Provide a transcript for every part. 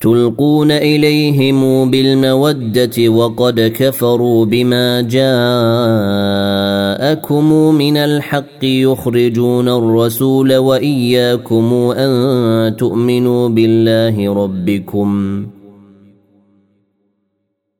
تلقون إليهم بالمودة وقد كفروا بما جاءكم من الحق يخرجون الرسول وإياكم أن تؤمنوا بالله ربكم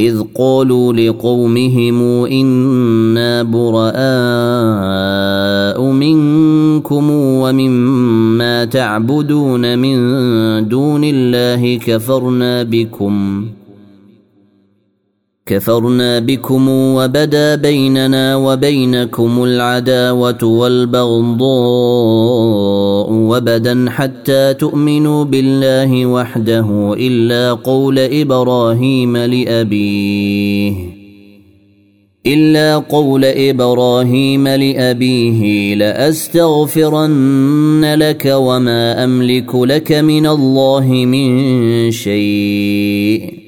إذ قالوا لقومهم إنا براء منكم ومما تعبدون من دون الله كفرنا بكم. كفرنا بكم وبدا بيننا وبينكم العداوة والبغضاء وبدا حتى تؤمنوا بالله وحده إلا قول إبراهيم لأبيه. إلا قول إبراهيم لأبيه لأستغفرن لك وما أملك لك من الله من شيء.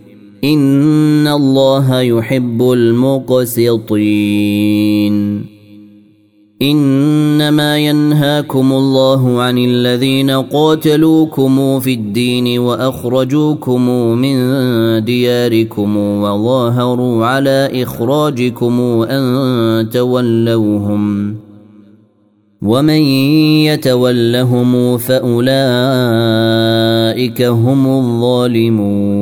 ان الله يحب المقسطين انما ينهاكم الله عن الذين قاتلوكم في الدين واخرجوكم من دياركم وظاهروا على اخراجكم ان تولوهم ومن يتولهم فاولئك هم الظالمون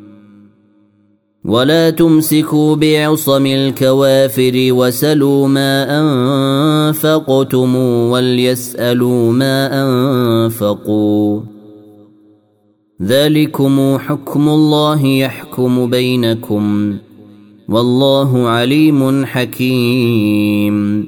ولا تمسكوا بعصم الكوافر وسلوا ما انفقتم وليسالوا ما انفقوا ذلكم حكم الله يحكم بينكم والله عليم حكيم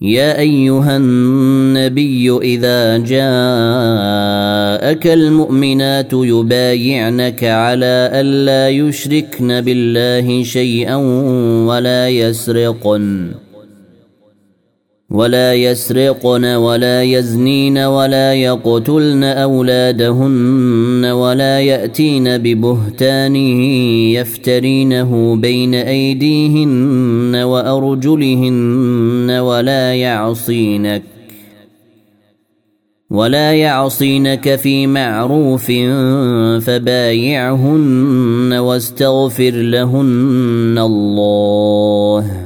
يا أيها النبي إذا جاءك المؤمنات يبايعنك على الا يشركن بالله شيئا ولا يسرقن. ولا يسرقن ولا يزنين ولا يقتلن أولادهن ولا يأتين ببهتان يفترينه بين أيديهن وأرجلهن ولا يعصينك ولا يعصينك في معروف فبايعهن واستغفر لهن الله